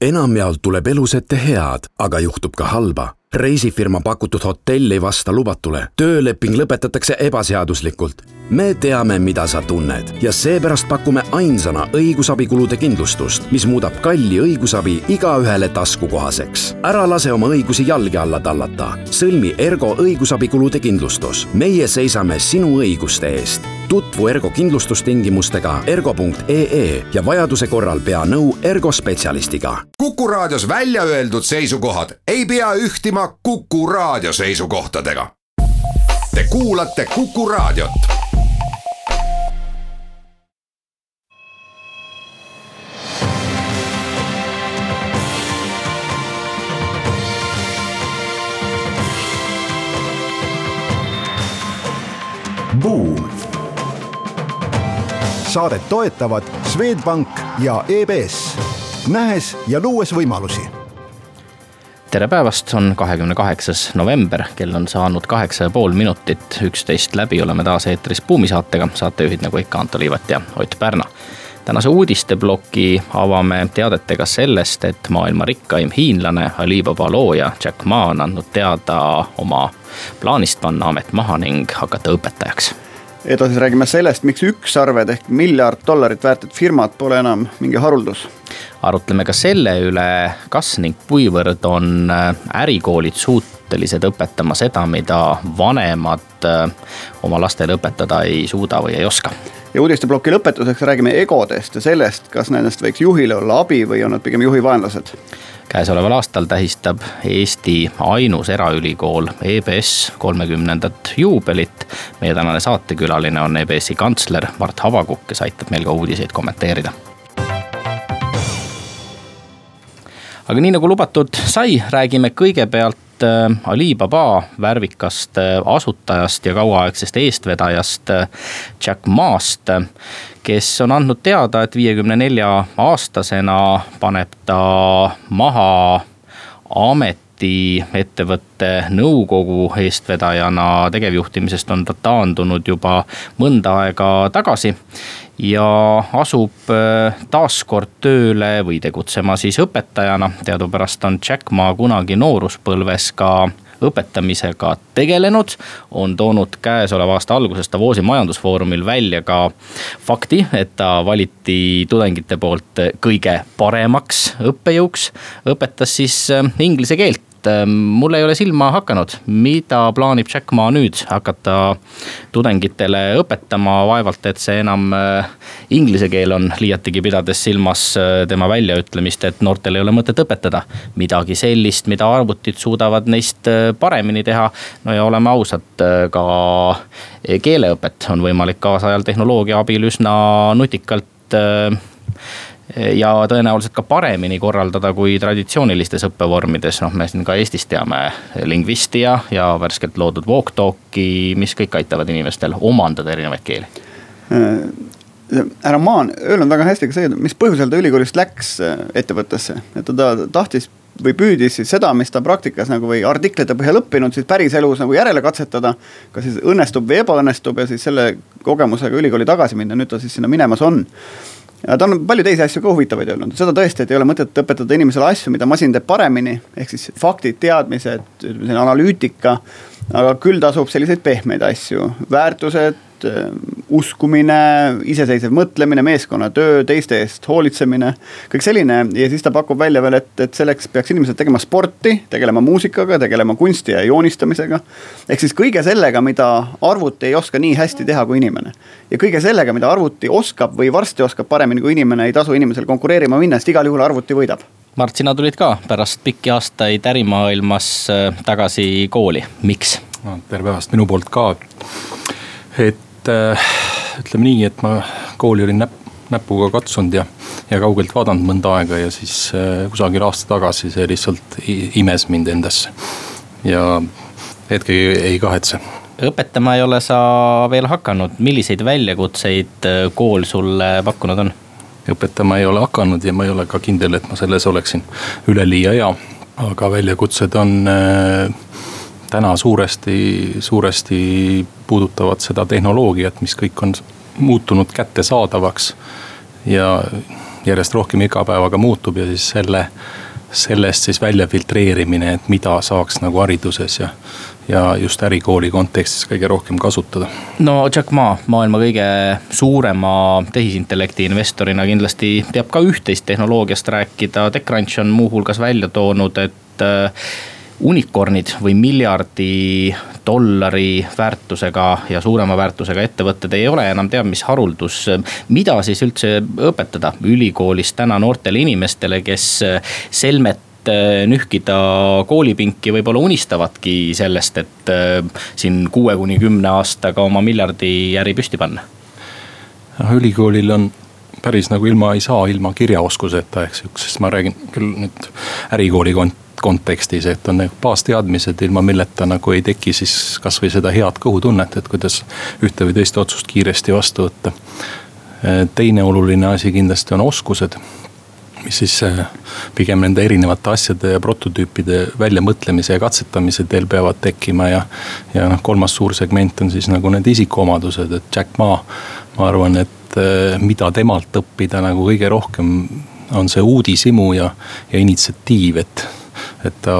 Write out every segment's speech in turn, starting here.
enamjaolt tuleb elus ette head, aga juhtub ka halba. reisifirma pakutud hotell ei vasta lubatule, tööleping lõpetatakse ebaseaduslikult. me teame, mida sa tunned ja seepärast pakume ainsana õigusabikulude kindlustust, mis muudab kalli õigusabi igaühele taskukohaseks. ära lase oma õigusi jalge alla tallata. sõlmi Ergo õigusabikulude kindlustus. meie seisame sinu õiguste eest tutvu Ergo kindlustustingimustega ergo.ee ja vajaduse korral pea nõu Ergo spetsialistiga. kuku raadios välja öeldud seisukohad ei pea ühtima Kuku raadio seisukohtadega. Te kuulate Kuku raadiot. Buum saadet toetavad Swedbank ja EBS, nähes ja luues võimalusi tere päevast, on kahekümne kaheksas november, kell on saanud kaheksa ja pool minutit, üksteist läbi, oleme taas eetris Buumi saatega, saatejuhid nagu ikka Anto Liivat ja Ott Pärna. tänase uudisteploki avame teadetega sellest, et maailma rikkaim hiinlane, Alibaba looja Jack Ma on andnud teada oma plaanist panna amet maha ning hakata õpetajaks edasi räägime sellest, miks ükssarved ehk miljard dollarit väärt firmad pole enam mingi haruldus. arutleme ka selle üle, kas ning kuivõrd on äh, ärikoolid suutelised õpetama seda, mida vanemad äh, oma lastele õpetada ei suuda või ei oska. ja uudisteploki lõpetuseks räägime egodest ja sellest, kas nendest võiks juhile olla abi või on nad pigem juhi vaenlased käesoleval aastal tähistab Eesti ainus eraülikool EBS kolmekümnendat juubelit. meie tänane saatekülaline on EBS-i kantsler Mart Havakuk, kes aitab meil ka uudiseid kommenteerida. aga nii nagu lubatud sai, räägime kõigepealt Alibaba värvikast äh, asutajast ja kauaaegsest eestvedajast äh, Jack Maast, kes on andnud teada, et viiekümne nelja aastasena paneb ta maha ameti ettevõtte nõukogu eestvedajana, tegevjuhtimisest on ta taandunud juba mõnda aega tagasi. Ja asub äh, taas kord tööle või tegutsema siis õpetajana, teadupärast on Jack Ma kunagi nooruspõlves ka õpetamisega tegelenud. on toonud käesoleva aasta alguses Davosi majandusfoorumil välja ka fakti, et ta valiti tudengite poolt kõige paremaks õppejõuks. õpetas siis äh, inglise keelt et mul ei ole silma hakanud, mida plaanib Jack Ma nüüd hakata tudengitele õpetama, vaevalt et see enam äh, inglise keel on, liiatigi pidades silmas äh, tema väljaütlemist, et noortel ei ole mõtet õpetada midagi sellist, mida arvutid suudavad neist äh, paremini teha. no ja oleme ausad, ka keeleõpet on võimalik kaasajal tehnoloogia abil üsna nutikalt ja tõenäoliselt ka paremini korraldada kui traditsioonilistes õppevormides, noh, me siin ka Eestis teame Lingvistia ja värskelt loodud Walktalki, mis kõik aitavad inimestel omandada erinevaid keeli. Äh, härra Maan öelnud väga hästi ka see, mis põhjusel ta ülikoolist läks äh, ettevõttesse, et ta tahtis või püüdis siis seda, mis ta praktikas nagu või artiklite põhjal õppinud, siis päriselus nagu järele katsetada. kas siis õnnestub või ebaõnnestub ja siis selle kogemusega ülikooli tagasi minna, nüüd ta siis sinna minemas on ja ta on palju teisi asju ka huvitavaid öelnud, seda tõesti, et ei ole mõtet õpetada inimesele asju, mida masin teeb paremini. ehk siis faktid, teadmised, analüütika. Aga küll tasub selliseid pehmeid asju, väärtused, uskumine, iseseisev mõtlemine, meeskonnatöö, teiste eest hoolitsemine. kõik selline ja siis ta pakub välja veel, et, et selleks peaks inimesed tegema sporti, tegelema muusikaga, tegelema kunsti ja joonistamisega. ehk siis kõige sellega, mida arvuti ei oska nii hästi teha kui inimene. ja kõige sellega, mida arvuti oskab või varsti oskab paremini kui inimene, ei tasu inimesel konkureerima minna, sest igal juhul arvuti võidab Mart, sina tulid ka pärast pikki aastaid ärimaailmas äh, tagasi kooli, miks? no tere päevast minu poolt ka. et äh, ütleme nii, et ma kooli olin näpp, näpuga katsunud ja, ja kaugelt vaadanud mõnda aega ja siis äh, kusagil aasta tagasi see lihtsalt imes mind endasse. ja hetkegi ei kahetse õpetama ei ole sa veel hakanud, milliseid väljakutseid äh, kool sulle pakkunud on? Õpetama ei ole hakanud ja ma ei ole ka kindel, et ma selles oleksin üleliia hea. aga väljakutsed on äh, täna suuresti, suuresti puudutavad seda tehnoloogiat, mis kõik on muutunud kättesaadavaks. ja järjest rohkem iga päevaga muutub ja siis selle, sellest siis välja filtreerimine, et mida saaks nagu hariduses ja ja just ärikooli kontekstis kõige rohkem kasutada. no Jack Ma maailma kõige suurema tehisintellekti investorina kindlasti teab ka üht-teist tehnoloogiast rääkida. TechCrunch on muuhulgas välja toonud, et äh, unicorn'id või miljardi dollari väärtusega ja suurema väärtusega ettevõtted ei ole enam teab mis haruldus. mida siis üldse õpetada ülikoolis täna noortele inimestele, kes selmet nühkida koolipinki võib-olla unistavadki sellest, et äh, siin kuue kuni kümne aastaga oma miljardi äri püsti panna? noh, ülikoolil on päris nagu ilma ei saa, ilma kirjaoskuseta, eks ju, sest ma räägin küll nüüd ärikooli kont-, kontekstis, et on nagu baasteadmised, ilma milleta nagu ei teki siis kasvõi seda head kõhutunnet, et kuidas ühte või teist otsust kiiresti vastu võtta. teine oluline asi kindlasti on oskused, mis siis äh, pigem nende erinevate asjade ja prototüüpide väljamõtlemise ja katsetamise teel peavad tekkima ja. ja noh, kolmas suur segment on siis nagu need isikuomadused, et Jack Ma, ma arvan, et äh, mida temalt õppida nagu kõige rohkem on see uudishimu ja, ja initsiatiiv, et et ta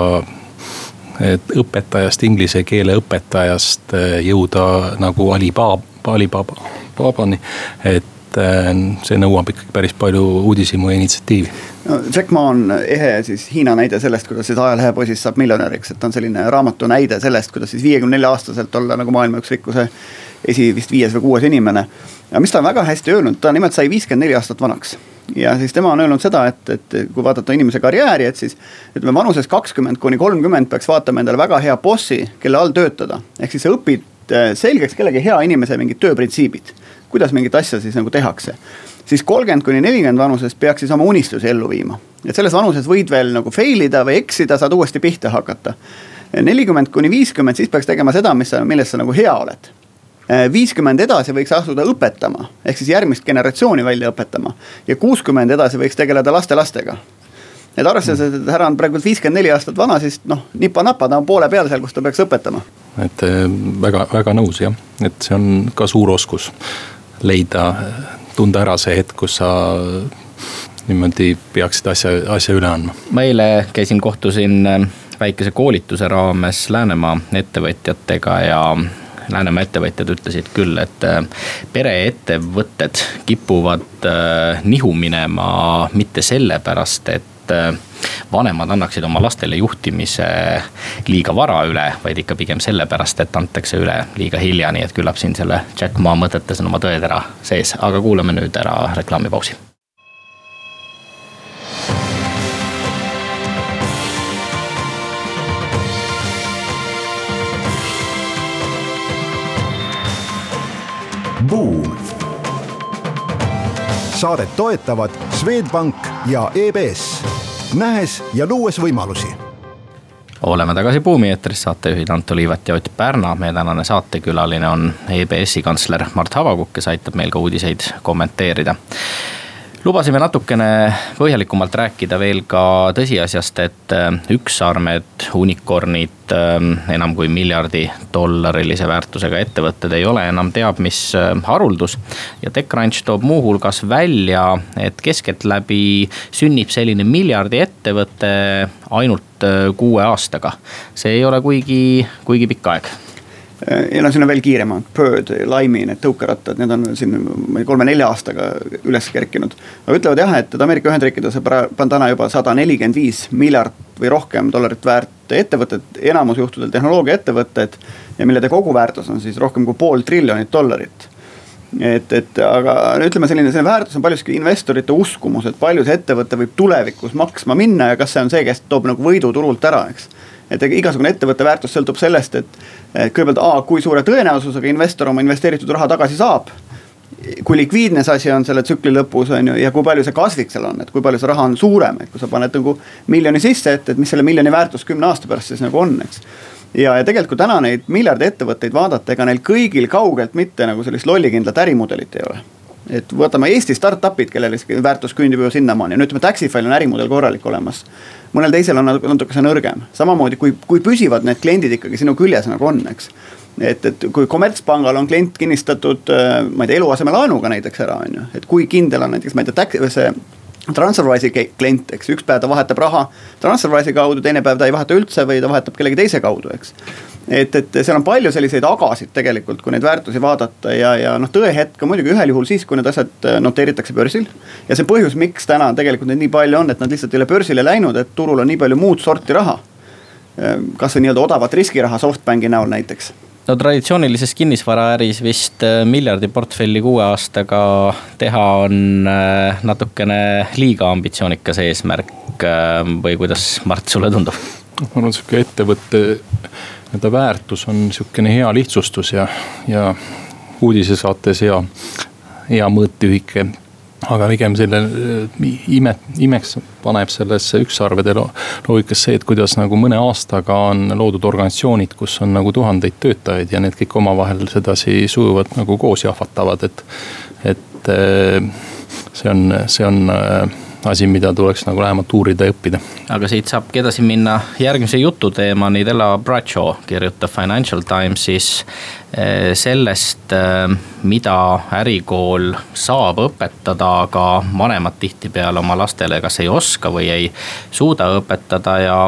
et õpetajast, inglise keele õpetajast eh, jõuda nagu Alibaba, Alibaba, Babani. et eh, see nõuab ikkagi päris palju uudishimu ja initsiatiivi. no Jack Ma on ehe siis Hiina näide sellest, kuidas siis ajalehepoisist saab miljonäriks, et ta on selline raamatu näide sellest, kuidas siis viiekümne nelja aastaselt olla nagu maailma üks rikkuse esi vist viies või kuues inimene. ja mis ta on väga hästi öelnud, ta nimelt sai viiskümmend neli aastat vanaks ja siis tema on öelnud seda, et, et kui vaadata inimese karjääri, et siis ütleme vanuses kakskümmend kuni kolmkümmend peaks vaatama endale väga hea bossi, kelle all töötada. ehk siis sa õpid äh, selgeks kellegi hea inimese mingid tööprintsiibid, kuidas mingit asja siis nagu tehakse. siis kolmkümmend kuni nelikümmend vanuses peaks siis oma unistusi ellu viima, et selles vanuses võid veel nagu fail ida või eksida, saad uuesti pihta hakata. nelikümmend kuni viiskümmend, siis peaks tegema seda, mis sa, milles sa nagu hea oled viiskümmend edasi võiks asuda õpetama, ehk siis järgmist generatsiooni välja õpetama. ja kuuskümmend edasi võiks tegeleda lastelastega. et arvestades, et härra on praegu viiskümmend neli aastat vana, siis noh, nipa-napa, ta on poole peal seal, kus ta peaks õpetama. et äh, väga, väga nõus jah, et see on ka suur oskus leida, tunda ära see hetk, kus sa niimoodi peaksid asja, asja üle andma. ma eile käisin, kohtusin äh, väikese koolituse raames Läänemaa ettevõtjatega ja Läänemaa ettevõtjad ütlesid küll, et äh, pereettevõtted kipuvad äh, nihu minema mitte sellepärast, et äh, vanemad annaksid oma lastele juhtimise liiga vara üle, vaid ikka pigem sellepärast, et antakse üle liiga hilja, nii et küllap siin selle Jack Ma mõtetes on oma tõetera sees, aga kuulame nüüd ära reklaamipausi Buum. saadet toetavad Swedbank ja EBS, nähes ja luues võimalusi oleme tagasi Buumi eetris, saatejuhid Anto Liivet ja Ott Pärna. meie tänane saatekülaline on EBS-i kantsler Mart Havakuk, kes aitab meil ka uudiseid kommenteerida lubasime natukene põhjalikumalt rääkida veel ka tõsiasjast, et äh, ükssarmed, unicorn'id, äh, enam kui miljardi dollarilise väärtusega ettevõtted ei ole enam teab mis äh, haruldus. ja TechCrunch toob muuhulgas välja, et keskeltläbi sünnib selline miljardi ettevõte ainult kuue aastaga. see ei ole kuigi, kuigi pikk aeg ja no siin on veel kiiremad, Bird, Lime'i need tõukerattad, need on siin kolme-nelja aastaga üles kerkinud. aga ütlevad jah, et Ameerika Ühendriikides on täna juba sada nelikümmend viis miljard või rohkem dollarit väärt ettevõtted, enamus juhtudel tehnoloogiaettevõtted. ja millede koguväärtus on siis rohkem kui pool triljonit dollarit et, et aga ütleme, selline, selline väärtus on paljuski investorite uskumus, et palju see ettevõte võib tulevikus maksma minna ja kas see on see, kes toob nagu võidu turult ära, eks et igasugune ettevõtte väärtus sõltub sellest, et, kõigepealt A, kui suure tõenäosusega investor oma investeeritud raha tagasi saab. kui likviidne see asi on selle tsükli lõpus on ju ja kui palju see kasvik seal on, et kui palju see raha on suurem, et kui sa paned nagu miljoni sisse, et, et mis selle miljoni väärtus kümne aasta pärast siis nagu on, eks ja, ja tegelikult kui täna neid miljardi ettevõtteid vaadata, ega neil kõigil kaugelt mitte nagu sellist lollikindlat ärimudelit ei ole et võtame Eesti startup'id, kellel väärtus küündib juba sinnamaani, no ütleme, Taxify'l on ärimudel korralik olemas. mõnel teisel on natukese nõrgem, samamoodi kui, kui püsivad need kliendid ikkagi sinu küljes nagu on, eks. et, et kui kommertspangal on klient kinnistatud, äh, ma ei tea, eluasemelaenuga näiteks ära, on ju, et kui kindel on näiteks, ma ei tea, see Transferwise'i klient, eks, üks päev ta vahetab raha Transferwise'i kaudu, teine päev ta ei vaheta üldse või ta vahetab kellegi teise kaudu, eks. Et, et seal on palju selliseid agasid tegelikult, kui neid väärtusi vaadata ja, ja noh, tõehetk on muidugi ühel juhul siis, kui need asjad äh, noteeritakse börsil. ja see põhjus, miks täna tegelikult neid nii palju on, et nad lihtsalt ei ole börsile läinud, et turul on nii palju muud sorti raha. Äh, kasvõi nii-öelda odavat riskiraha SoftBanki näol näiteks no traditsioonilises kinnisvaraäris vist äh, miljardi portfelli kuue aastaga teha on natukene liiga ambitsioonikas eesmärk või kuidas, Mart, sulle tundub? ma arvan, sihuke ettevõtte nii-öelda väärtus on sihukene hea lihtsustus ja, ja uudisesaates hea, hea mõõtühik aga pigem selle äh, ime, imeks paneb sellesse ükssarvede loogikas see, et kuidas nagu mõne aastaga on loodud organisatsioonid, kus on nagu tuhandeid töötajaid ja need kõik omavahel sedasi sujuvalt nagu koos jahvatavad, et. et äh, see on, see on äh, asi, mida tuleks nagu lähemalt uurida ja õppida. aga siit saabki edasi minna järgmise jututeemani, Della Bradshaw kirjutab Financial Timesis eh, sellest, eh, mida ärikool saab õpetada, aga vanemad tihtipeale oma lastele kas ei oska või ei suuda õpetada ja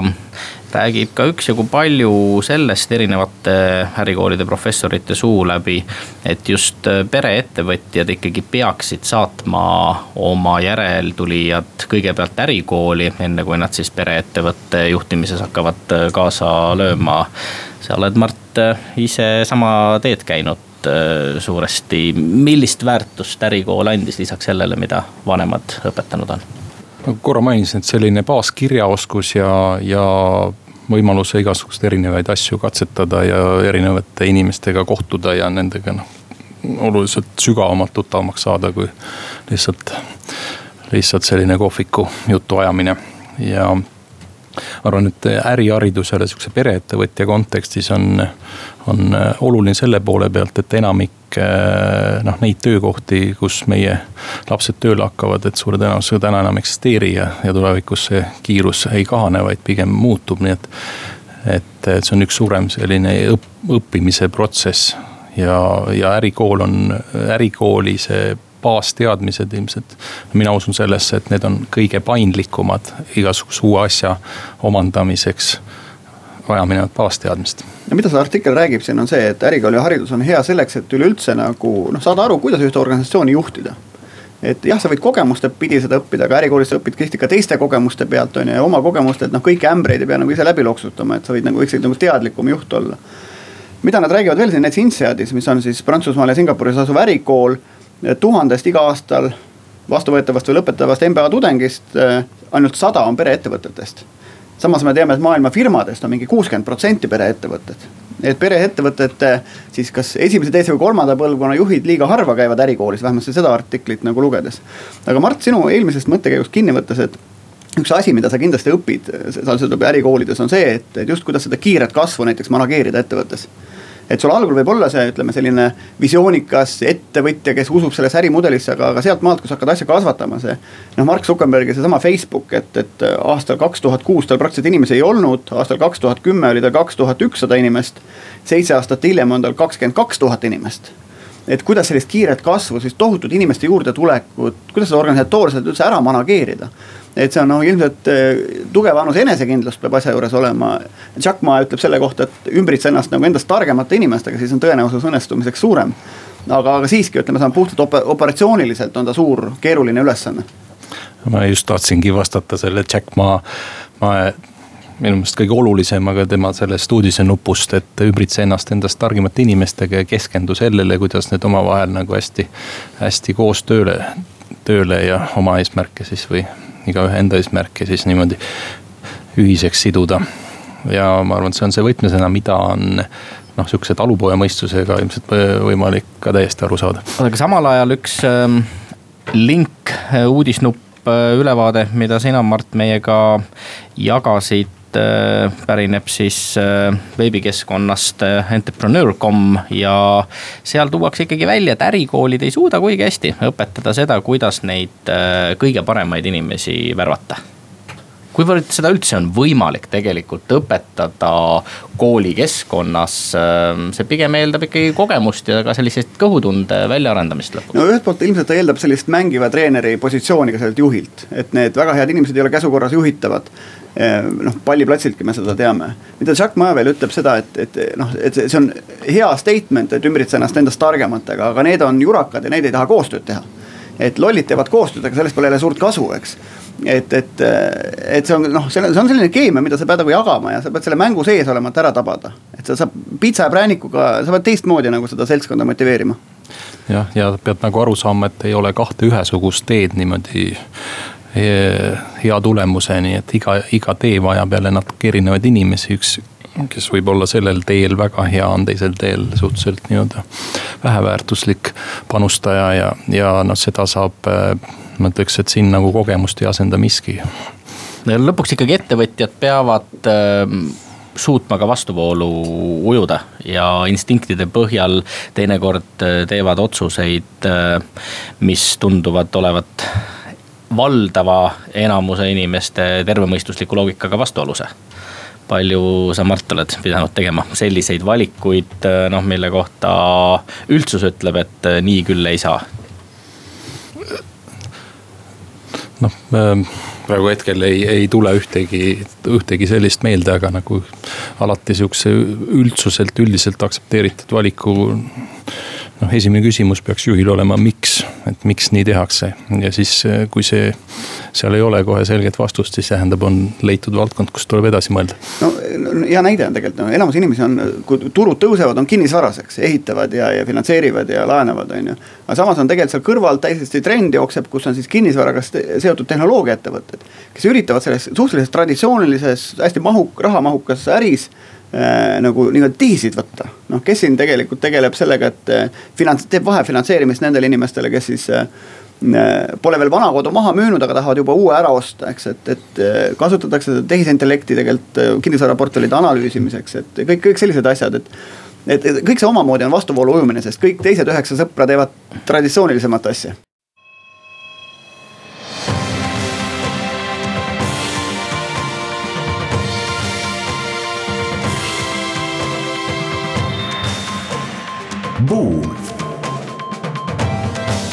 räägib ka üksjagu palju sellest erinevate ärikoolide professorite suu läbi. et just pereettevõtjad ikkagi peaksid saatma oma järeltulijad kõigepealt ärikooli, enne kui nad siis pereettevõtte juhtimises hakkavad kaasa lööma. sa oled, Mart, ise sama teed käinud suuresti, millist väärtust ärikool andis lisaks sellele, mida vanemad õpetanud on? Nagu korra mainisin, et selline baaskirjaoskus ja, ja võimalus igasuguseid erinevaid asju katsetada ja erinevate inimestega kohtuda ja nendega noh. oluliselt sügavamalt tuttavamaks saada, kui lihtsalt, lihtsalt selline kohviku jutu ajamine ja arvan, et äriharidusele sihukese pereettevõtja kontekstis on, on oluline selle poole pealt, et enamik eh, noh, neid töökohti, kus meie lapsed tööle hakkavad, et suure tõenäosusega täna enam ei eksisteeri ja, ja tulevikus see kiirus ei kahane, vaid pigem muutub, nii et. et, et see on üks suurem selline õpp, õppimise protsess ja, ja ärikool on, ärikooli see baasteadmised ilmselt. mina usun sellesse, et need on kõige paindlikumad igasuguse uue asja omandamiseks vaja minevat baasteadmist. no mida see artikkel räägib siin on see, et ärikooli haridus on hea selleks, et üleüldse nagu noh, saada aru, kuidas ühte organisatsiooni juhtida et jah, sa võid kogemuste pidi seda õppida, aga ärikoolis sa õpid tihti ka teiste kogemuste pealt on ju ja oma kogemuste, et noh, kõiki ämbreid ei pea nagu ise läbi loksutama, et sa võid nagu võiksid nagu teadlikum juht olla. mida nad räägivad veel siin näiteks INSEADis, mis on siis Prantsusmaal ja Singapuris asuv ärikool tuhandest iga aastal vastuvõetavast või lõpetavast MBA tudengist eh, ainult sada on pereettevõtetest. Samas me teame, et maailma firmadest on mingi kuuskümmend protsenti pereettevõtted. et pereettevõtete siis kas esimese, teise või kolmanda põlvkonna juhid liiga harva käivad ärikoolis, vähemasti seda artiklit nagu lugedes. aga Mart, sinu eelmisest mõttekäigust kinni võttes, et üks asi, mida sa kindlasti õpid, seal seda ärikoolides on see, et, et just kuidas seda kiiret kasvu näiteks manageerida ettevõttes et sul algul võib olla see, ütleme selline visioonikas ettevõtja, kes usub sellesse ärimudelisse, aga, aga sealtmaalt, kui sa hakkad asja kasvatama, see. noh, Mark Zuckerbergi seesama Facebook, et, et aastal kaks tuhat kuus tal praktiliselt inimesi ei olnud, aastal kaks tuhat kümme oli tal kaks tuhat ükssada inimest. seitse aastat hiljem on tal kakskümmend kaks tuhat inimest et kuidas sellist kiiret kasvu, siis tohutut inimeste juurdetulekut, kuidas seda organisatoorselt üldse ära manageerida et see on noh, ilmselt eh, tugev annus enesekindlust peab asja juures olema. Jack Ma ütleb selle kohta, et ümbritse ennast nagu endast targemate inimestega, siis on tõenäosus õnnestumiseks suurem. aga, aga siiski ütleme, see on puhtalt op operatsiooniliselt on ta suur, keeruline ülesanne. ma just tahtsingi vastata selle Jack Ma, ma minu meelest kõige olulisem, aga tema sellest uudisenupust, et ümbritse ennast endast targemate inimestega ja keskendu sellele, kuidas need omavahel nagu hästi, hästi koos tööle, tööle ja oma eesmärke siis või igaühe enda eesmärke siis niimoodi ühiseks siduda. ja ma arvan, et see on see võtmesõna, mida on noh, sihukese talupojamõistusega ilmselt võimalik ka täiesti aru saada. aga samal ajal üks ähm, link, äh, uudisnupp, äh, ülevaade, mida sina, Mart, meiega jagasid pärineb siis äh, veebikeskkonnast äh, entrepreneur.com ja seal tuuakse ikkagi välja, et ärikoolid ei suuda kuigi hästi õpetada seda, kuidas neid kõige paremaid inimesi värvata kuivõrd seda üldse on võimalik tegelikult õpetada koolikeskkonnas, see pigem eeldab ikkagi kogemust ja ka selliseid kõhutunde väljaarendamist lõpuks. no ühelt poolt ilmselt ta eeldab sellist mängiva treeneri positsiooni ka sellelt juhilt, et need väga head inimesed ei ole käsukorras juhitavad noh, palliplatsiltki me seda teame. mida Jack Mavel ütleb seda, et, et noh, et see on hea statement, et ümbritse ennast endast targematega, aga need on jurakad ja neid ei taha koostööd teha. Et lollid teevad koostööd, aga sellest pole jälle suurt kasu, eks et, et, et see on noh, see on, see on selline keemia, mida sa pead nagu jagama ja sa pead selle mängu sees olema, et ära tabada. et sa saad pitsa ja präänikuga, sa pead teistmoodi nagu seda seltskonda motiveerima. jah, ja pead nagu aru saama, et ei ole kahte ühesugust teed niimoodi hea tulemuseni, et iga, iga tee vajab jälle natuke erinevaid inimesi, üks kes võib olla sellel teel väga hea, on teisel teel suhteliselt nii-öelda väheväärtuslik panustaja ja, ja noh, seda saab. ma ütleks, et siin nagu kogemust ei asenda miski. lõpuks ikkagi ettevõtjad peavad äh, suutma ka vastuvoolu ujuda ja instinktide põhjal teinekord äh, teevad otsuseid, äh, mis tunduvad olevat valdava enamuse inimeste tervemõistusliku loogikaga vastuolus palju sa, Mart, oled pidanud tegema selliseid valikuid, noh, mille kohta üldsus ütleb, et nii küll ei saa? noh, praegu hetkel ei, ei tule ühtegi, ühtegi sellist meelde, aga nagu alati sihukese üldsuselt üldiselt aktsepteeritud valiku noh, esimene küsimus peaks juhil olema, miks, et miks nii tehakse ja siis, eh, kui see, seal ei ole kohe selget vastust, siis tähendab, on leitud valdkond, kus tuleb edasi mõelda. no hea näide on tegelikult, no enamus inimesi on, kui turud tõusevad, on kinnisvaras, eks, ehitavad ja, ja finantseerivad ja laenavad, on ju. aga samas on tegelikult seal kõrval täiesti trend jookseb, kus on siis kinnisvaraga seotud tehnoloogiaettevõtted, kes üritavad selles suhteliselt traditsioonilises, hästi mahu-, rahamahukas äris Äh, nagu nii-öelda tihisid võtta. noh, kes siin tegelikult tegeleb sellega, et äh, finants-, teeb vahefinantseerimist nendele inimestele, kes siis äh, pole veel vana kodu maha müünud, aga tahavad juba uue ära osta, eks, et, et kasutatakse seda tehisintellekti tegelikult kinnisvaraportfellide analüüsimiseks, et kõik, kõik sellised asjad, et. et kõik see omamoodi on vastuvoolu ujumine, sest kõik teised üheksa sõpra teevad traditsioonilisemat asja. Buum.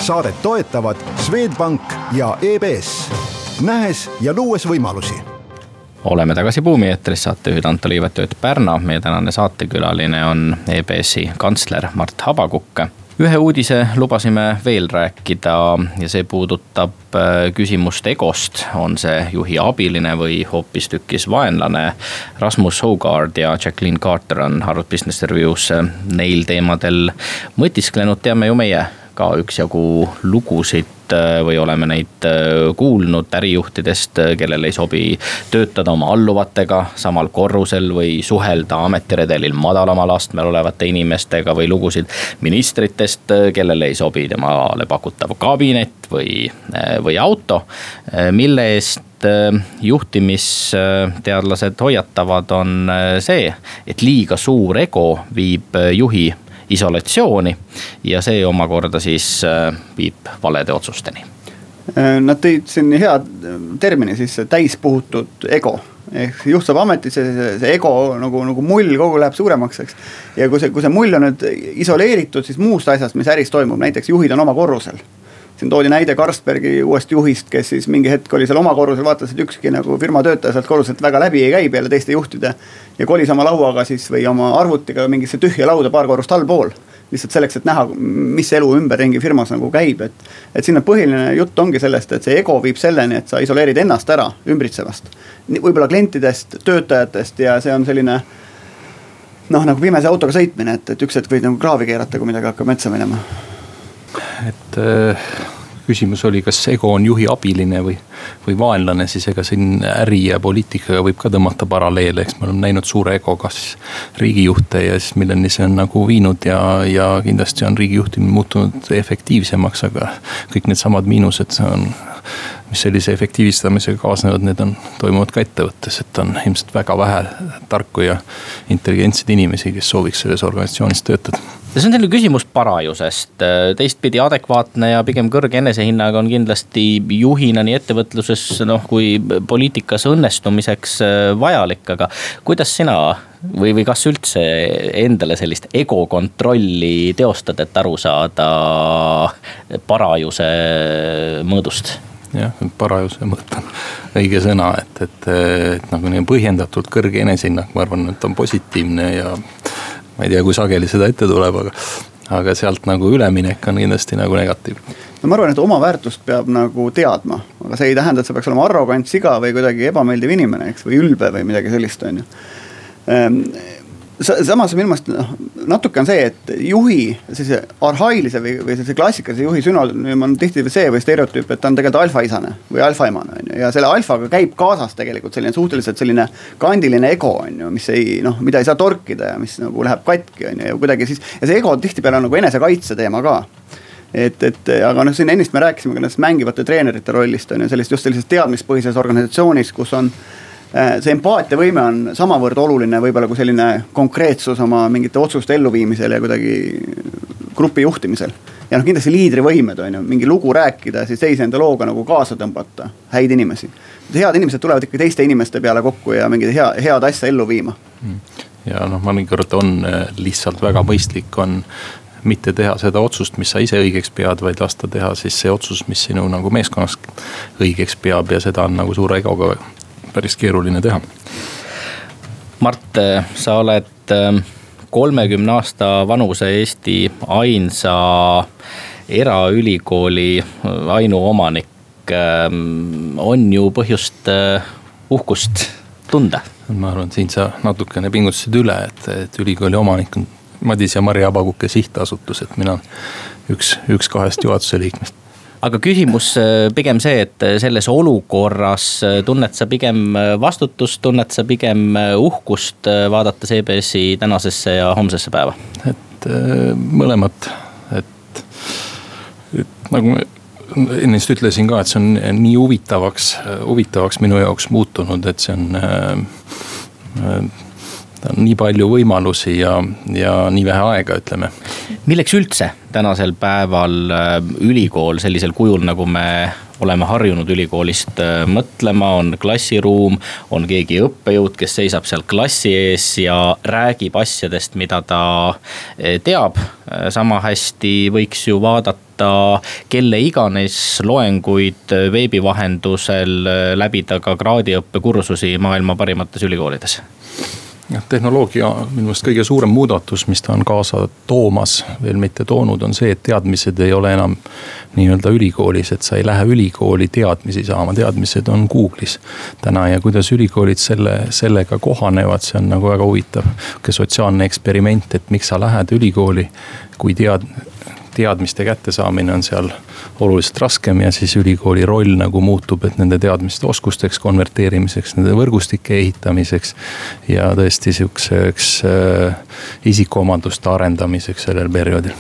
saadet toetavad Swedbank ja EBS, nähes ja luues võimalusi oleme tagasi Buumi eetris, saatejuhid Anto Liivet, Ööt Pärna, meie tänane saatekülaline on EBS-i kantsler Mart Habakukk ühe uudise lubasime veel rääkida ja see puudutab äh, küsimust egost, on see juhi abiline või hoopistükkis vaenlane. Rasmus Hogard ja Jacqueline Carter on Harvard Business Review's äh, neil teemadel mõtisklenud, teame ju meie ka üksjagu lugusid Äh, või oleme neid äh, kuulnud ärijuhtidest, äh, kellel ei sobi töötada oma alluvatega samal korrusel või suhelda ametiredelil madalamal astmel olevate inimestega või lugusid ministritest, kellele ei sobi temale pakutav kabinet või, või auto, mille eest juhtimisteadlased hoiatavad, on see, et liiga suur ego viib juhi isolatsiooni ja see omakorda siis äh, viib valede otsusteni. Äh, nad tõid siin hea termini sisse, täispuhutud ego ehk juht saab ametisse, see ego nagu, nagu mull kogu läheb suuremaks, eks. ja kui see, kui see mull on nüüd isoleeritud siis muust asjast, mis äris toimub, näiteks juhid on oma korrusel siin toodi näide Carlsbergi uuest juhist, kes siis mingi hetk oli seal oma korrusel, vaatas, et ükski nagu firma töötaja sealt korruselt väga läbi ei käi peale teiste juhtide. ja kolis oma lauaga siis või oma arvutiga mingisse tühja lauda paar korrust allpool. lihtsalt selleks, et näha, mis elu ümberringi firmas nagu käib, et. et siin on põhiline jutt ongi sellest, et see ego viib selleni, et sa isoleerid ennast ära ümbritsevast. võib-olla klientidest, töötajatest ja see on selline noh, nagu pimese autoga sõitmine, et, et üks hetk võid nagu kraavi keerata, kui midagi hakkab metsa minema et äh, küsimus oli, kas ego on juhi abiline või, või vaenlane, siis ega siin äri ja poliitikaga võib ka tõmmata paralleele, eks me oleme näinud suure egoga siis riigijuhte ja siis milleni see on nagu viinud ja, ja kindlasti on riigi juhtimine muutunud efektiivsemaks, aga kõik needsamad miinused on mis sellise efektiivistamisega kaasnevad, need on, toimuvad ka ettevõttes, et on ilmselt väga vähe tarku ja intelligentseid inimesi, kes sooviks selles organisatsioonis töötada. Ja see on selline küsimus parajusest, teistpidi adekvaatne ja pigem kõrge enesehinnaga on kindlasti juhina nii ettevõtluses noh, kui poliitikas õnnestumiseks vajalik, aga kuidas sina või, või kas üldse endale sellist ego kontrolli teostad, et aru saada parajuse mõõdust? jah, parajuse mõõt on õige sõna, et, et, et nagu nii põhjendatult kõrge enesehinnang, ma arvan, et on positiivne ja ma ei tea, kui sageli seda ette tuleb, aga, aga sealt nagu üleminek on kindlasti nagu negatiivne no ma arvan, et oma väärtust peab nagu teadma, aga see ei tähenda, et sa peaks olema arrogant siga või kuidagi ebameeldiv inimene, eks, või ülbe või midagi sellist, on ju. Ehm, samas minu meelest noh, natuke on see, et juhi sellise arhailise või, või sellise klassikalise juhi sünonüüm on tihti see või stereotüüp, et ta on tegelikult alfaisane või alfaemane on ju. ja selle alfaga käib kaasas tegelikult selline suhteliselt selline kandiline ego on ju, mis ei noh, mida ei saa torkida ja mis nagu läheb katki on ju ja kuidagi siis. ja see ego tihtipeale on nagu enesekaitse teema ka et, et aga noh, siin ennist me rääkisime ka nendest mängivate treenerite rollist on ju, sellist just sellises teadmispõhises organisatsioonis, kus on see empaatiavõime on samavõrd oluline võib-olla kui selline konkreetsus oma mingite otsuste elluviimisel ja kuidagi grupi juhtimisel. ja noh, kindlasti liidrivõimed on ju, mingi lugu rääkida, siis teise enda looga nagu kaasa tõmbata häid inimesi. head inimesed tulevad ikka teiste inimeste peale kokku ja mingit hea, head asja ellu viima. Mm. ja noh, mõnikord on äh, lihtsalt väga mõistlik on mitte teha seda otsust, mis sa ise õigeks pead, vaid lasta teha siis see otsus, mis sinu nagu meeskonnas õigeks peab ja seda on nagu suure egoga päris keeruline teha. Mart, sa oled ähm, kolmekümne aasta vanuse Eesti ainsa eraülikooli äh, ainuomanik. Ähm, on ju põhjust äh, uhkust tunda. ma arvan, et siin sa natukene pingutasid üle, et, et ülikooli omanik on Madis ja Mari Abakuke sihtasutus, et mina üks, üks kahest juhatuse liikmest aga küsimus äh, pigem see, et äh, selles olukorras äh, tunned sa pigem vastutust, tunned sa pigem uhkust, vaadates EBS-i tänasesse ja homsesse päeva? et mõlemat, et, et nagu ennist ütlesin ka, et see on nii huvitavaks, huvitavaks minu jaoks muutunud, et see on äh, on nii palju võimalusi ja, ja nii vähe aega, ütleme. milleks üldse tänasel päeval äh, ülikool sellisel kujul, nagu me oleme harjunud ülikoolist äh, mõtlema, on klassiruum, on keegi õppejõud, kes seisab seal klassi ees ja räägib asjadest, mida ta äh, teab. sama hästi võiks ju vaadata kelle iganes loenguid veebi vahendusel, läbida ka kraadiõppekursusi maailma parimates ülikoolides jah, tehnoloogia minu meelest kõige suurem muudatus, mis ta on kaasa toomas, veel mitte toonud, on see, et teadmised ei ole enam nii-öelda ülikoolis, et sa ei lähe ülikooli teadmisi saama, teadmised on Google'is täna ja kuidas ülikoolid selle, sellega kohanevad, see on nagu väga huvitav. sotsiaalne eksperiment, et miks sa lähed ülikooli, kui tead teadmiste kättesaamine on seal oluliselt raskem ja siis ülikooli roll nagu muutub, et nende teadmiste oskusteks konverteerimiseks, nende võrgustike ehitamiseks. ja tõesti sihukeseks äh, isikuomaduste arendamiseks sellel perioodil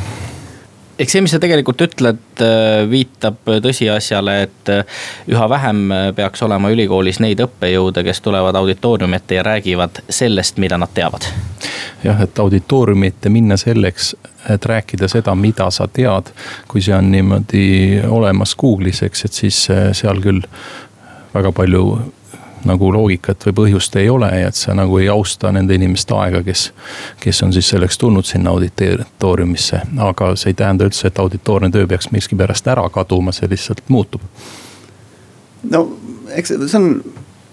eks see, mis sa tegelikult ütled, äh, viitab tõsiasjale, et äh, üha vähem peaks olema ülikoolis neid õppejõude, kes tulevad auditooriumi ette ja räägivad sellest, mida nad teavad. jah, et auditooriumi ette minna selleks, et rääkida seda, mida sa tead. kui see on niimoodi olemas Google'is, eks, et siis äh, seal küll väga palju nagu loogikat või põhjust ei ole ja et sa nagu ei austa nende inimeste aega, kes. kes on siis selleks tulnud sinna auditooriumisse, aga see ei tähenda üldse, et auditoorne töö peaks miskipärast ära kaduma, see lihtsalt muutub. no eks see on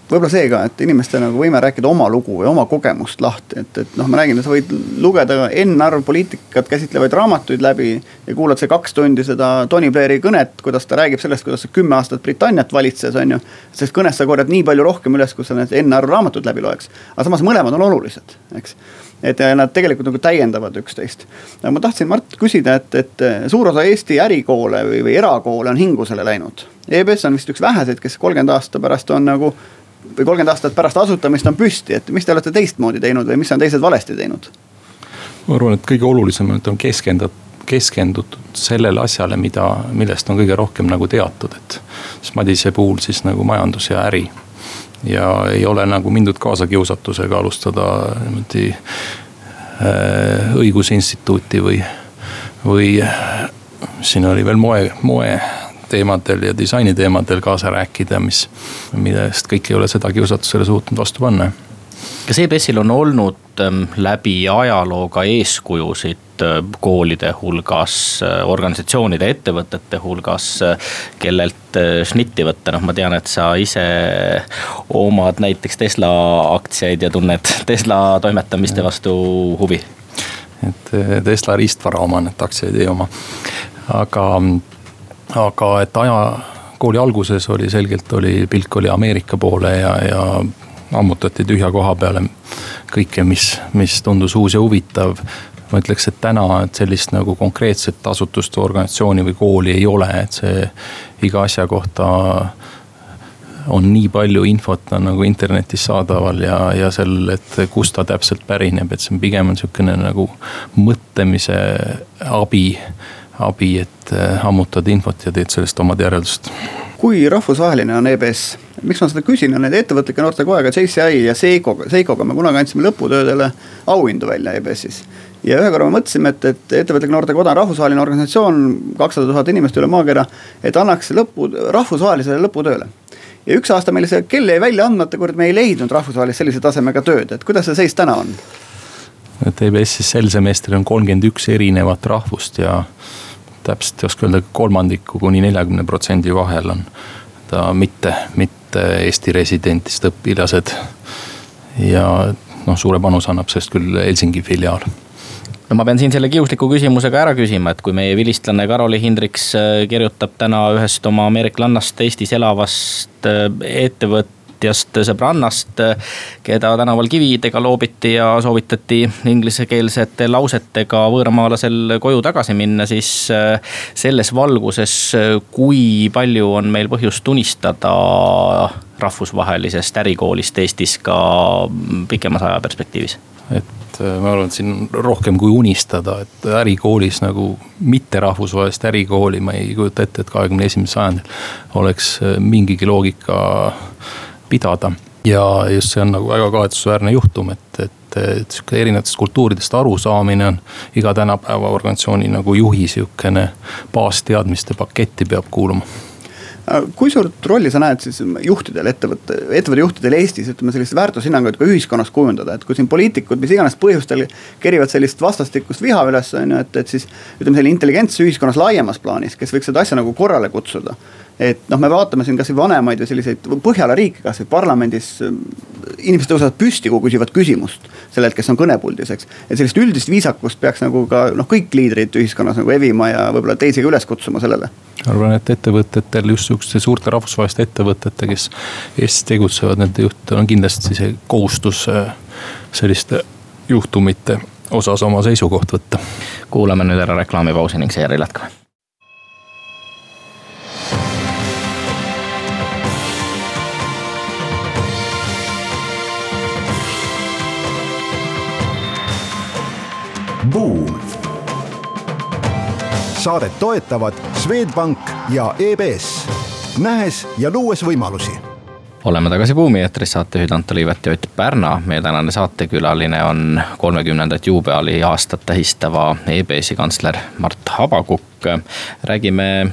võib-olla see ka, et inimestele nagu võime rääkida oma lugu või oma kogemust lahti, et, et noh, ma räägin, sa võid lugeda N-arv poliitikat käsitlevaid raamatuid läbi. ja kuulad see kaks tundi seda Tony Blairi kõnet, kuidas ta räägib sellest, kuidas ta kümme aastat Britanniat valitses, on ju. sellest kõnest sa korjad nii palju rohkem üles, kui sa need N-arv raamatud läbi loeks. aga samas mõlemad on olulised, eks et nad tegelikult nagu täiendavad üksteist. aga ma tahtsin Mart küsida, et, et suur osa Eesti ärikoole või, või erakoole on hingusele läinud. EBS on vist üks väheseid, kes kolmkümmend aasta pärast on nagu või kolmkümmend aastat pärast asutamist on püsti, et mis te olete teistmoodi teinud või mis on teised valesti teinud? ma arvan, et kõige olulisem on, et on keskendatud keskendutud sellele asjale, mida, millest on kõige rohkem nagu teatud, et. siis Madise puhul siis nagu majandus ja äri. ja ei ole nagu mindud kaasa kiusatusega alustada niimoodi äh, õigusinstituuti või, või siin oli veel moe, moe teemadel ja disaini teemadel kaasa rääkida, mis, millest kõik ei ole seda kiusatusele suutnud vastu panna. Kas EBS-il on olnud ähm, läbi ajaloo ka eeskujusid äh, koolide hulgas, äh, organisatsioonide, ettevõtete hulgas, äh, kellelt šnitti võtta, noh, ma tean, et sa ise omad näiteks Tesla aktsiaid ja tunned Tesla toimetamiste vastu huvi? et Tesla riistvara oman, et aktsiaid ei oma, aga, aga et aja kooli alguses oli selgelt oli, pilk oli Ameerika poole ja, ja ammutati tühja koha peale kõike, mis, mis tundus uus ja huvitav. ma ütleks, et täna, et sellist nagu konkreetset asutust, organisatsiooni või kooli ei ole, et see iga asja kohta on nii palju infot on nagu internetis saadaval ja, ja seal, et kust ta täpselt pärineb, et see on pigem on sihukene nagu mõtlemise abi abi, et ammutad infot ja teed sellest omad järeldused kui rahvusvaheline on EBS? miks ma seda küsin, on need ettevõtlike noortekojaga JCI ja Seikoga, Seikoga me kunagi andsime lõputöödele auhindu välja EBS-is. ja ühe korra me mõtlesime, et, et ettevõtlike noortekoda on rahvusvaheline organisatsioon, kakssada tuhat inimest üle maakera. et annaks lõpu, rahvusvahelisele lõputööle. ja üks aasta meil see kell jäi välja andmata, kuivõrd me ei leidnud rahvusvahelist sellise tasemega tööd, et kuidas see seis täna on? et EBS-is sel semestril on kolmkümmend üks erinevat rahvust ja täpselt ei oska öelda, kolmandiku kuni neljakümne protsendi vahel on ta mitte, mitte Eesti residentist õpilased. ja noh, suure panuse annab sellest küll Helsingi filiaal no ma pean siin selle kiusliku küsimusega ära küsima, et kui meie vilistlane Karoli Hindriks äh, kirjutab täna ühest oma ameeriklannast Eestis elavast äh, ettevõttest ettevõtjast, sõbrannast, keda tänaval kividega loobiti ja soovitati inglisekeelsete lausetega võõramaalasel koju tagasi minna, siis äh, selles valguses, kui palju on meil põhjust unistada rahvusvahelisest ärikoolist Eestis ka pikemas ajaperspektiivis? et äh, ma arvan, et siin rohkem kui unistada, et ärikoolis nagu mitte rahvusvahelist ärikooli ma ei kujuta ette, et kahekümne esimesel sajandil oleks äh, mingigi loogika pidada. ja just see on nagu väga kahetsusväärne juhtum, et, et, et sihuke erinevatest kultuuridest arusaamine on iga tänapäeva organisatsiooni nagu juhi sihukene baasteadmiste paketti peab kuuluma kui suurt rolli sa näed siis juhtidel, ettevõtte, ettevõtte juhtidel Eestis, ütleme sellist väärtushinnangut ka ühiskonnas kujundada, et kui siin poliitikud mis iganes põhjustel kerivad sellist vastastikust viha üles, on ju, et, et siis. ütleme selline intelligents ühiskonnas laiemas plaanis, kes võiks seda asja nagu korrale kutsuda et noh, me vaatame siin kasvõi vanemaid või selliseid Põhjala riike, kasvõi parlamendis inimesed tõusevad püsti, kui küsivad küsimust sellelt, kes on kõnepuldis, eks. et sellist üldist viisakust peaks nagu ka noh, kõik liidrid ühiskonnas nagu evima ja võib-olla teisi ka üles kutsuma sellele. arvan, et ettevõtetel just sihukeste suurte rahvusvaheliste ettevõtete, kes Eestis tegutsevad, nende juhtidel on kindlasti see kohustus äh, selliste juhtumite osas oma seisukoht võtta. kuulame nüüd ära reklaamipausi ning seejärel jätkame Buum. saadet toetavad Swedbank ja EBS, nähes ja luues võimalusi oleme tagasi Buumi eetris, saatejuhid Anto Liivet ja Ott Pärna. meie tänane saatekülaline on kolmekümnendat juubeli aastat tähistava EBS-i kantsler Mart Habakukk. räägime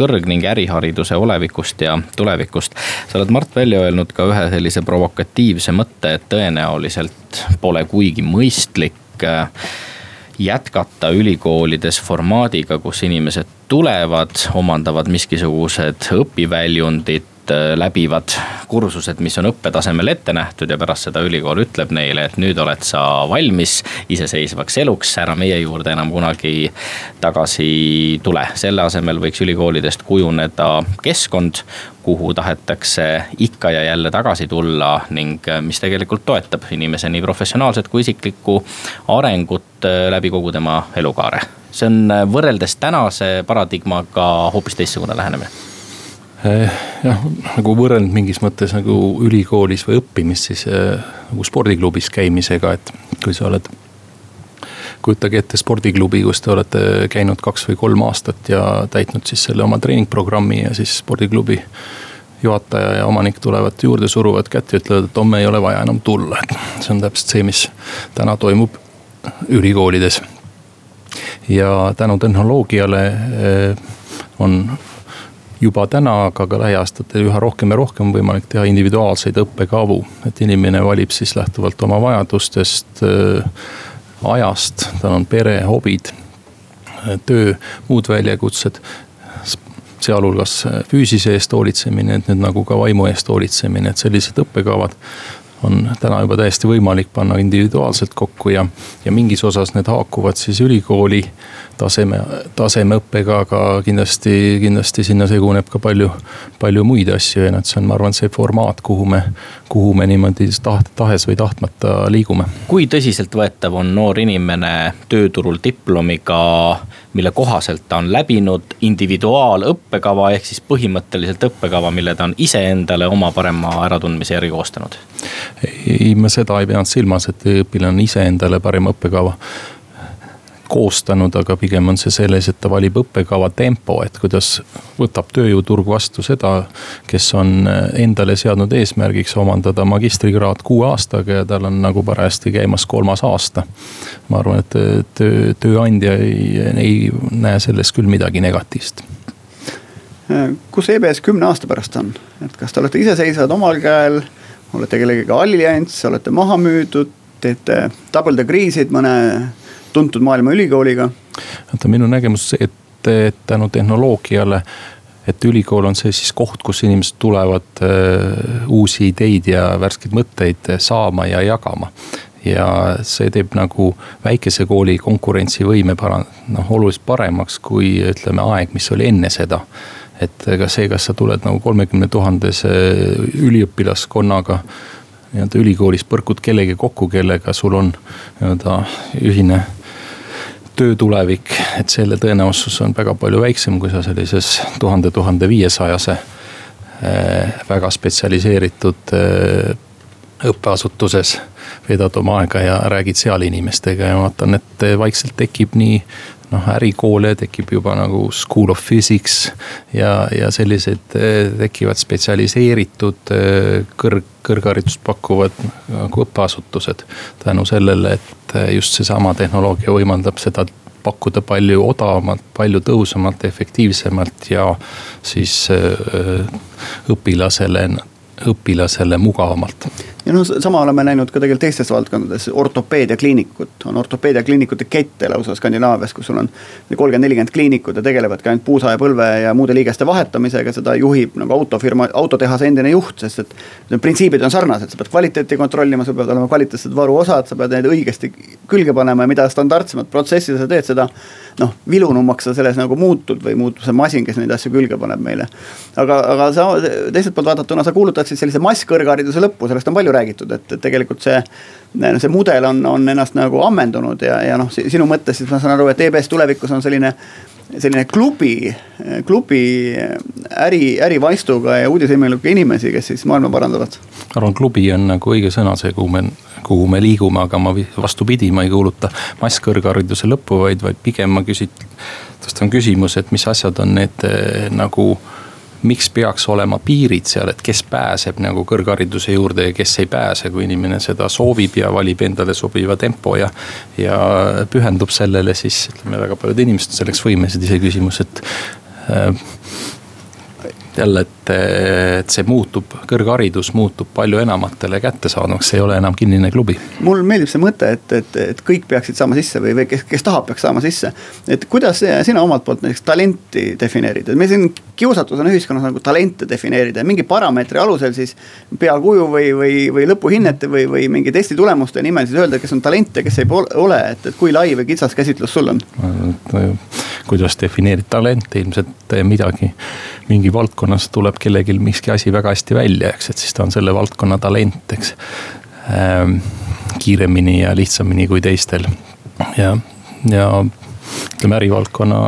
kõrg- ning ärihariduse olevikust ja tulevikust. sa oled, Mart, välja öelnud ka ühe sellise provokatiivse mõtte, et tõenäoliselt pole kuigi mõistlik jätkata ülikoolides formaadiga, kus inimesed tulevad, omandavad miskisugused õpiväljundid äh, läbivad kursused, mis on õppetasemel ette nähtud ja pärast seda ülikool ütleb neile, et nüüd oled sa valmis iseseisvaks eluks, ära meie juurde enam kunagi tagasi tule. selle asemel võiks ülikoolidest kujuneda keskkond, kuhu tahetakse ikka ja jälle tagasi tulla ning äh, mis tegelikult toetab inimese nii professionaalset kui isiklikku arengut äh, läbi kogu tema elukaare. see on äh, võrreldes tänase paradigmaga hoopis teistsugune lähenemine jah, nagu võrrelnud mingis mõttes nagu ülikoolis või õppimist, siis nagu spordiklubis käimisega, et kui sa oled kujutage ette spordiklubi, kus te olete käinud kaks või kolm aastat ja täitnud siis selle oma treeningprogrammi ja siis spordiklubi juhataja ja omanik tulevad juurde, suruvad kätt ja ütlevad, et homme ei ole vaja enam tulla, et see on täpselt see, mis täna toimub ülikoolides. ja tänu tehnoloogiale eh, on juba täna, aga ka lähiaastatel üha rohkem ja rohkem võimalik teha individuaalseid õppekavu. et inimene valib siis lähtuvalt oma vajadustest, eh, ajast, tal on pere, hobid, töö, muud väljakutsed sealhulgas füüsise eest hoolitsemine, et nüüd nagu ka vaimu eest hoolitsemine, et sellised õppekavad on täna juba täiesti võimalik panna individuaalselt kokku ja, ja mingis osas need haakuvad siis ülikooli taseme, tasemeõppega, aga kindlasti, kindlasti sinna seguneb ka palju, palju muid asju ja noh, et see on, ma arvan, see formaat, kuhu me, kuhu me niimoodi taht-, tahes või tahtmata liigume. kui tõsiseltvõetav on noor inimene tööturul diplomiga mille kohaselt ta on läbinud individuaalõppekava, ehk siis põhimõtteliselt õppekava, mille ta on iseendale oma parema äratundmise järgi koostanud. ei, ma seda ei pidanud silmas, et õpilane on iseendale parema õppekava koostanud, aga pigem on see selles, et ta valib õppekava tempo, et kuidas võtab tööjõuturg vastu seda, kes on endale seadnud eesmärgiks omandada magistrikraad kuue aastaga ja tal on nagu parajasti käimas kolmas aasta. ma arvan, et töö, tööandja ei, ei näe selles küll midagi negatiivset kus EBS kümne aasta pärast on, et kas te olete iseseisvad omal käel, olete kellegagi allianss, olete maha müüdud, teete double degree sid mõne tuntud maailma ülikooliga? vaata minu nägemus et, tänu tehnoloogiale et ülikool on see siis koht, kus inimesed tulevad äh, uusi ideid ja värskeid mõtteid saama ja jagama. ja see teeb nagu väikese kooli konkurentsivõime paran-, noh oluliselt paremaks, kui ütleme aeg, mis oli enne seda. et ega see, kas sa tuled nagu kolmekümne tuhandese üliõpilaskonnaga nii-öelda ülikoolis põrkud kellegi kokku, kellega sul on nii-öelda ühine töö tulevik, et selle tõenäosus on väga palju väiksem, kui sa sellises tuhande, tuhande viiesajase eh, väga spetsialiseeritud eh, õppeasutuses veedad oma aega ja räägid seal inimestega ja vaatan, et vaikselt tekib nii noh, ärikoole tekib juba nagu school of physics ja, ja sellised eh, tekivad spetsialiseeritud kõrg, kõrgharidust pakkuvad nagu õppeasutused. tänu sellele, et just seesama tehnoloogia võimaldab seda pakkuda palju odavamalt, palju tõhusamalt, efektiivsemalt ja siis õpilasele õpilasele mugavamalt. ja noh, sama oleme näinud ka tegelikult teistes valdkondades, ortopeediakliinikud, on ortopeediakliinikute kette lausa Skandinaavias, kus sul on kolmkümmend, nelikümmend kliinikut ja tegelevadki ainult puusa ja põlve ja muude liigeste vahetamisega, seda juhib nagu autofirma, autotehase endine juht, sest et. Printsiibid on sarnased, sa pead kvaliteeti kontrollima, sul peavad olema kvaliteetsed varuosad, sa pead need õigesti külge panema ja mida standardsemat protsessi sa teed, seda noh, vilunumaks sa selles nagu muutud või muutub see masin, kes neid asju külge paneb meile. aga, aga sa teiselt poolt vaadatuna sa kuulutaksid sellise masskõrghariduse lõppu, sellest on palju räägitud, et, tegelikult see. see mudel on, on ennast nagu ammendunud ja, ja noh, sinu mõttes siis ma saan aru, et EBS tulevikus on selline selline klubi, klubi äri, ärivaistuga ja uudishimmelike inimesi, kes siis maailma parandavad. arvan, klubi on nagu õige sõna, see, kuhu me kuhu me liigume, aga ma vastupidi, ma ei kuuluta masskõrghariduse lõppu, vaid, vaid pigem ma küsin, tõstan küsimuse, et mis asjad on need nagu miks peaks olema piirid seal, et kes pääseb nagu kõrghariduse juurde ja kes ei pääse, kui inimene seda soovib ja valib endale sobiva tempo ja. ja pühendub sellele, siis ütleme, väga paljud inimesed on selleks võimelised, iseküsimus, et äh, jälle, et, et see muutub, kõrgharidus muutub palju enamatele kättesaadavaks, see ei ole enam kinnine klubi. mulle meeldib see mõte, et, et, et kõik peaksid saama sisse või, või kes, kes tahab, peaks saama sisse. et kuidas sina omalt poolt näiteks talenti defineerid, et meil siin kiusatus on ühiskonnas nagu talente defineerida ja mingi parameetri alusel siis. peakuju või, või, või lõpuhinnete või, või mingi testi tulemuste nimel siis öelda, kes on talent ja kes ei ole, et, et kui lai või kitsas käsitlus sul on? kuidas defineerida talenti, ilmselt midagi, mingi valdkonnas tuleb kellelgi miski asi väga hästi välja, eks, et siis ta on selle valdkonna talent, eks ähm,. kiiremini ja lihtsamini kui teistel ja, ja ütleme ärivaldkonna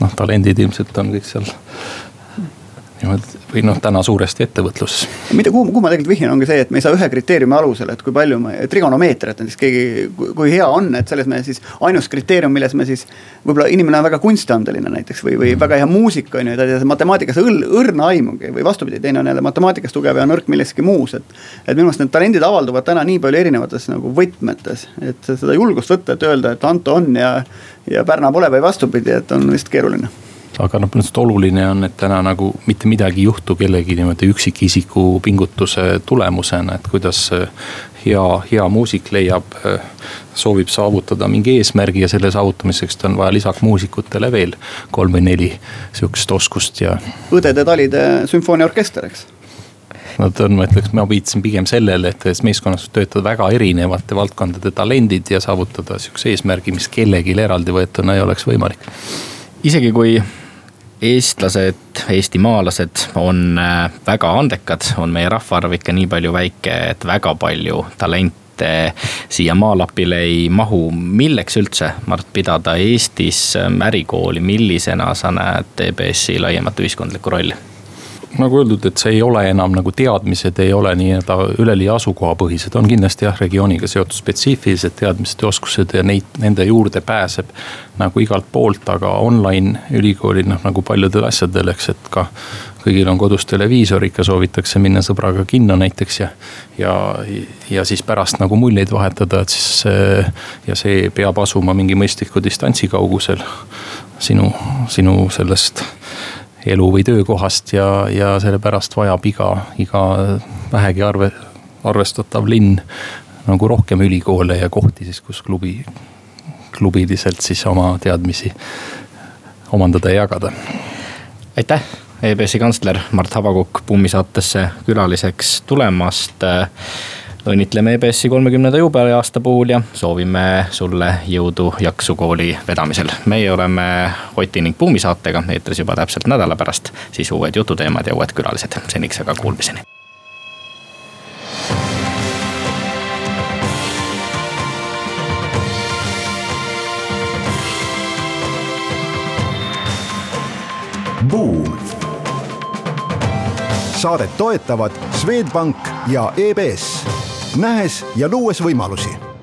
noh, talendid ilmselt on kõik seal niimoodi või noh, täna suuresti ettevõtluses. mida, kuhu, kuhu ma tegelikult vihjan, ongi see, et me ei saa ühe kriteeriumi alusel, et kui palju me, trigonomeetriat näiteks keegi, kui hea on, et selles me siis ainus kriteerium, milles me siis. võib-olla inimene on väga kunstiandeline näiteks või, või väga hea muusik on ju, ta ei tea matemaatikas õl, õrna aimugi või vastupidi, teine on jälle matemaatikas tugev ja nõrk milleski muus, et. et minu meelest need talendid avalduvad täna nii palju erinevates nagu võtmetes, et seda julgust võtta, et öelda, et Anto on ja, ja Pärna pole või vastupidi, et on vist keeruline aga noh, lihtsalt oluline on, et täna nagu mitte midagi ei juhtu kellegi niimoodi üksikisiku pingutuse tulemusena, et kuidas hea, hea muusik leiab, soovib saavutada mingi eesmärgi ja selle saavutamiseks on vaja lisaks muusikutele veel kolm või neli sihukest oskust ja. õdede-talide sümfooniaorkester, eks no ta on, ma ütleks, ma viitasin pigem sellele, et meeskonnas töötavad väga erinevate valdkondade talendid ja saavutada sihukese eesmärgi, mis kellelgi eraldi võetuna ei oleks võimalik. isegi kui eestlased, eestimaalased on äh, väga andekad, on meie rahvaarv ikka nii palju väike, et väga palju talente siia maalapile ei mahu. milleks üldse, Mart, pidada Eestis ähm, ärikooli, millisena sa näed EBS-i laiemat ühiskondlikku rolli? Nagu öeldud, et see ei ole enam nagu teadmised ei ole nii-öelda üleliia asukohapõhised, on kindlasti jah, regiooniga seotud spetsiifilised teadmised ja oskused ja neid, nende juurde pääseb nagu igalt poolt, aga online ülikoolid noh, nagu paljudel asjadel, eks, et ka kõigil on kodus televiisor, ikka soovitakse minna sõbraga kinno näiteks ja. ja, ja siis pärast nagu muljeid vahetada, et siis ja see peab asuma mingi mõistliku distantsi kaugusel sinu, sinu sellest elu või töökohast ja, ja sellepärast vajab iga, iga vähegi arve, arvestatav linn nagu rohkem ülikoole ja kohti siis, kus klubi, klubiliselt siis oma teadmisi omandada ja jagada. aitäh, EBS-i kantsler Mart Habakukk Pummi saatesse külaliseks tulemast õnnitleme EBS-i kolmekümnenda juubeliaasta puhul ja soovime sulle jõudu, jaksu kooli vedamisel. meie oleme Oti ning Buumi saatega eetris juba täpselt nädala pärast, siis uued jututeemad ja uued külalised, seniks aga kuulmiseni. Buum. saadet toetavad Swedbank ja EBS nähes ja luues võimalusi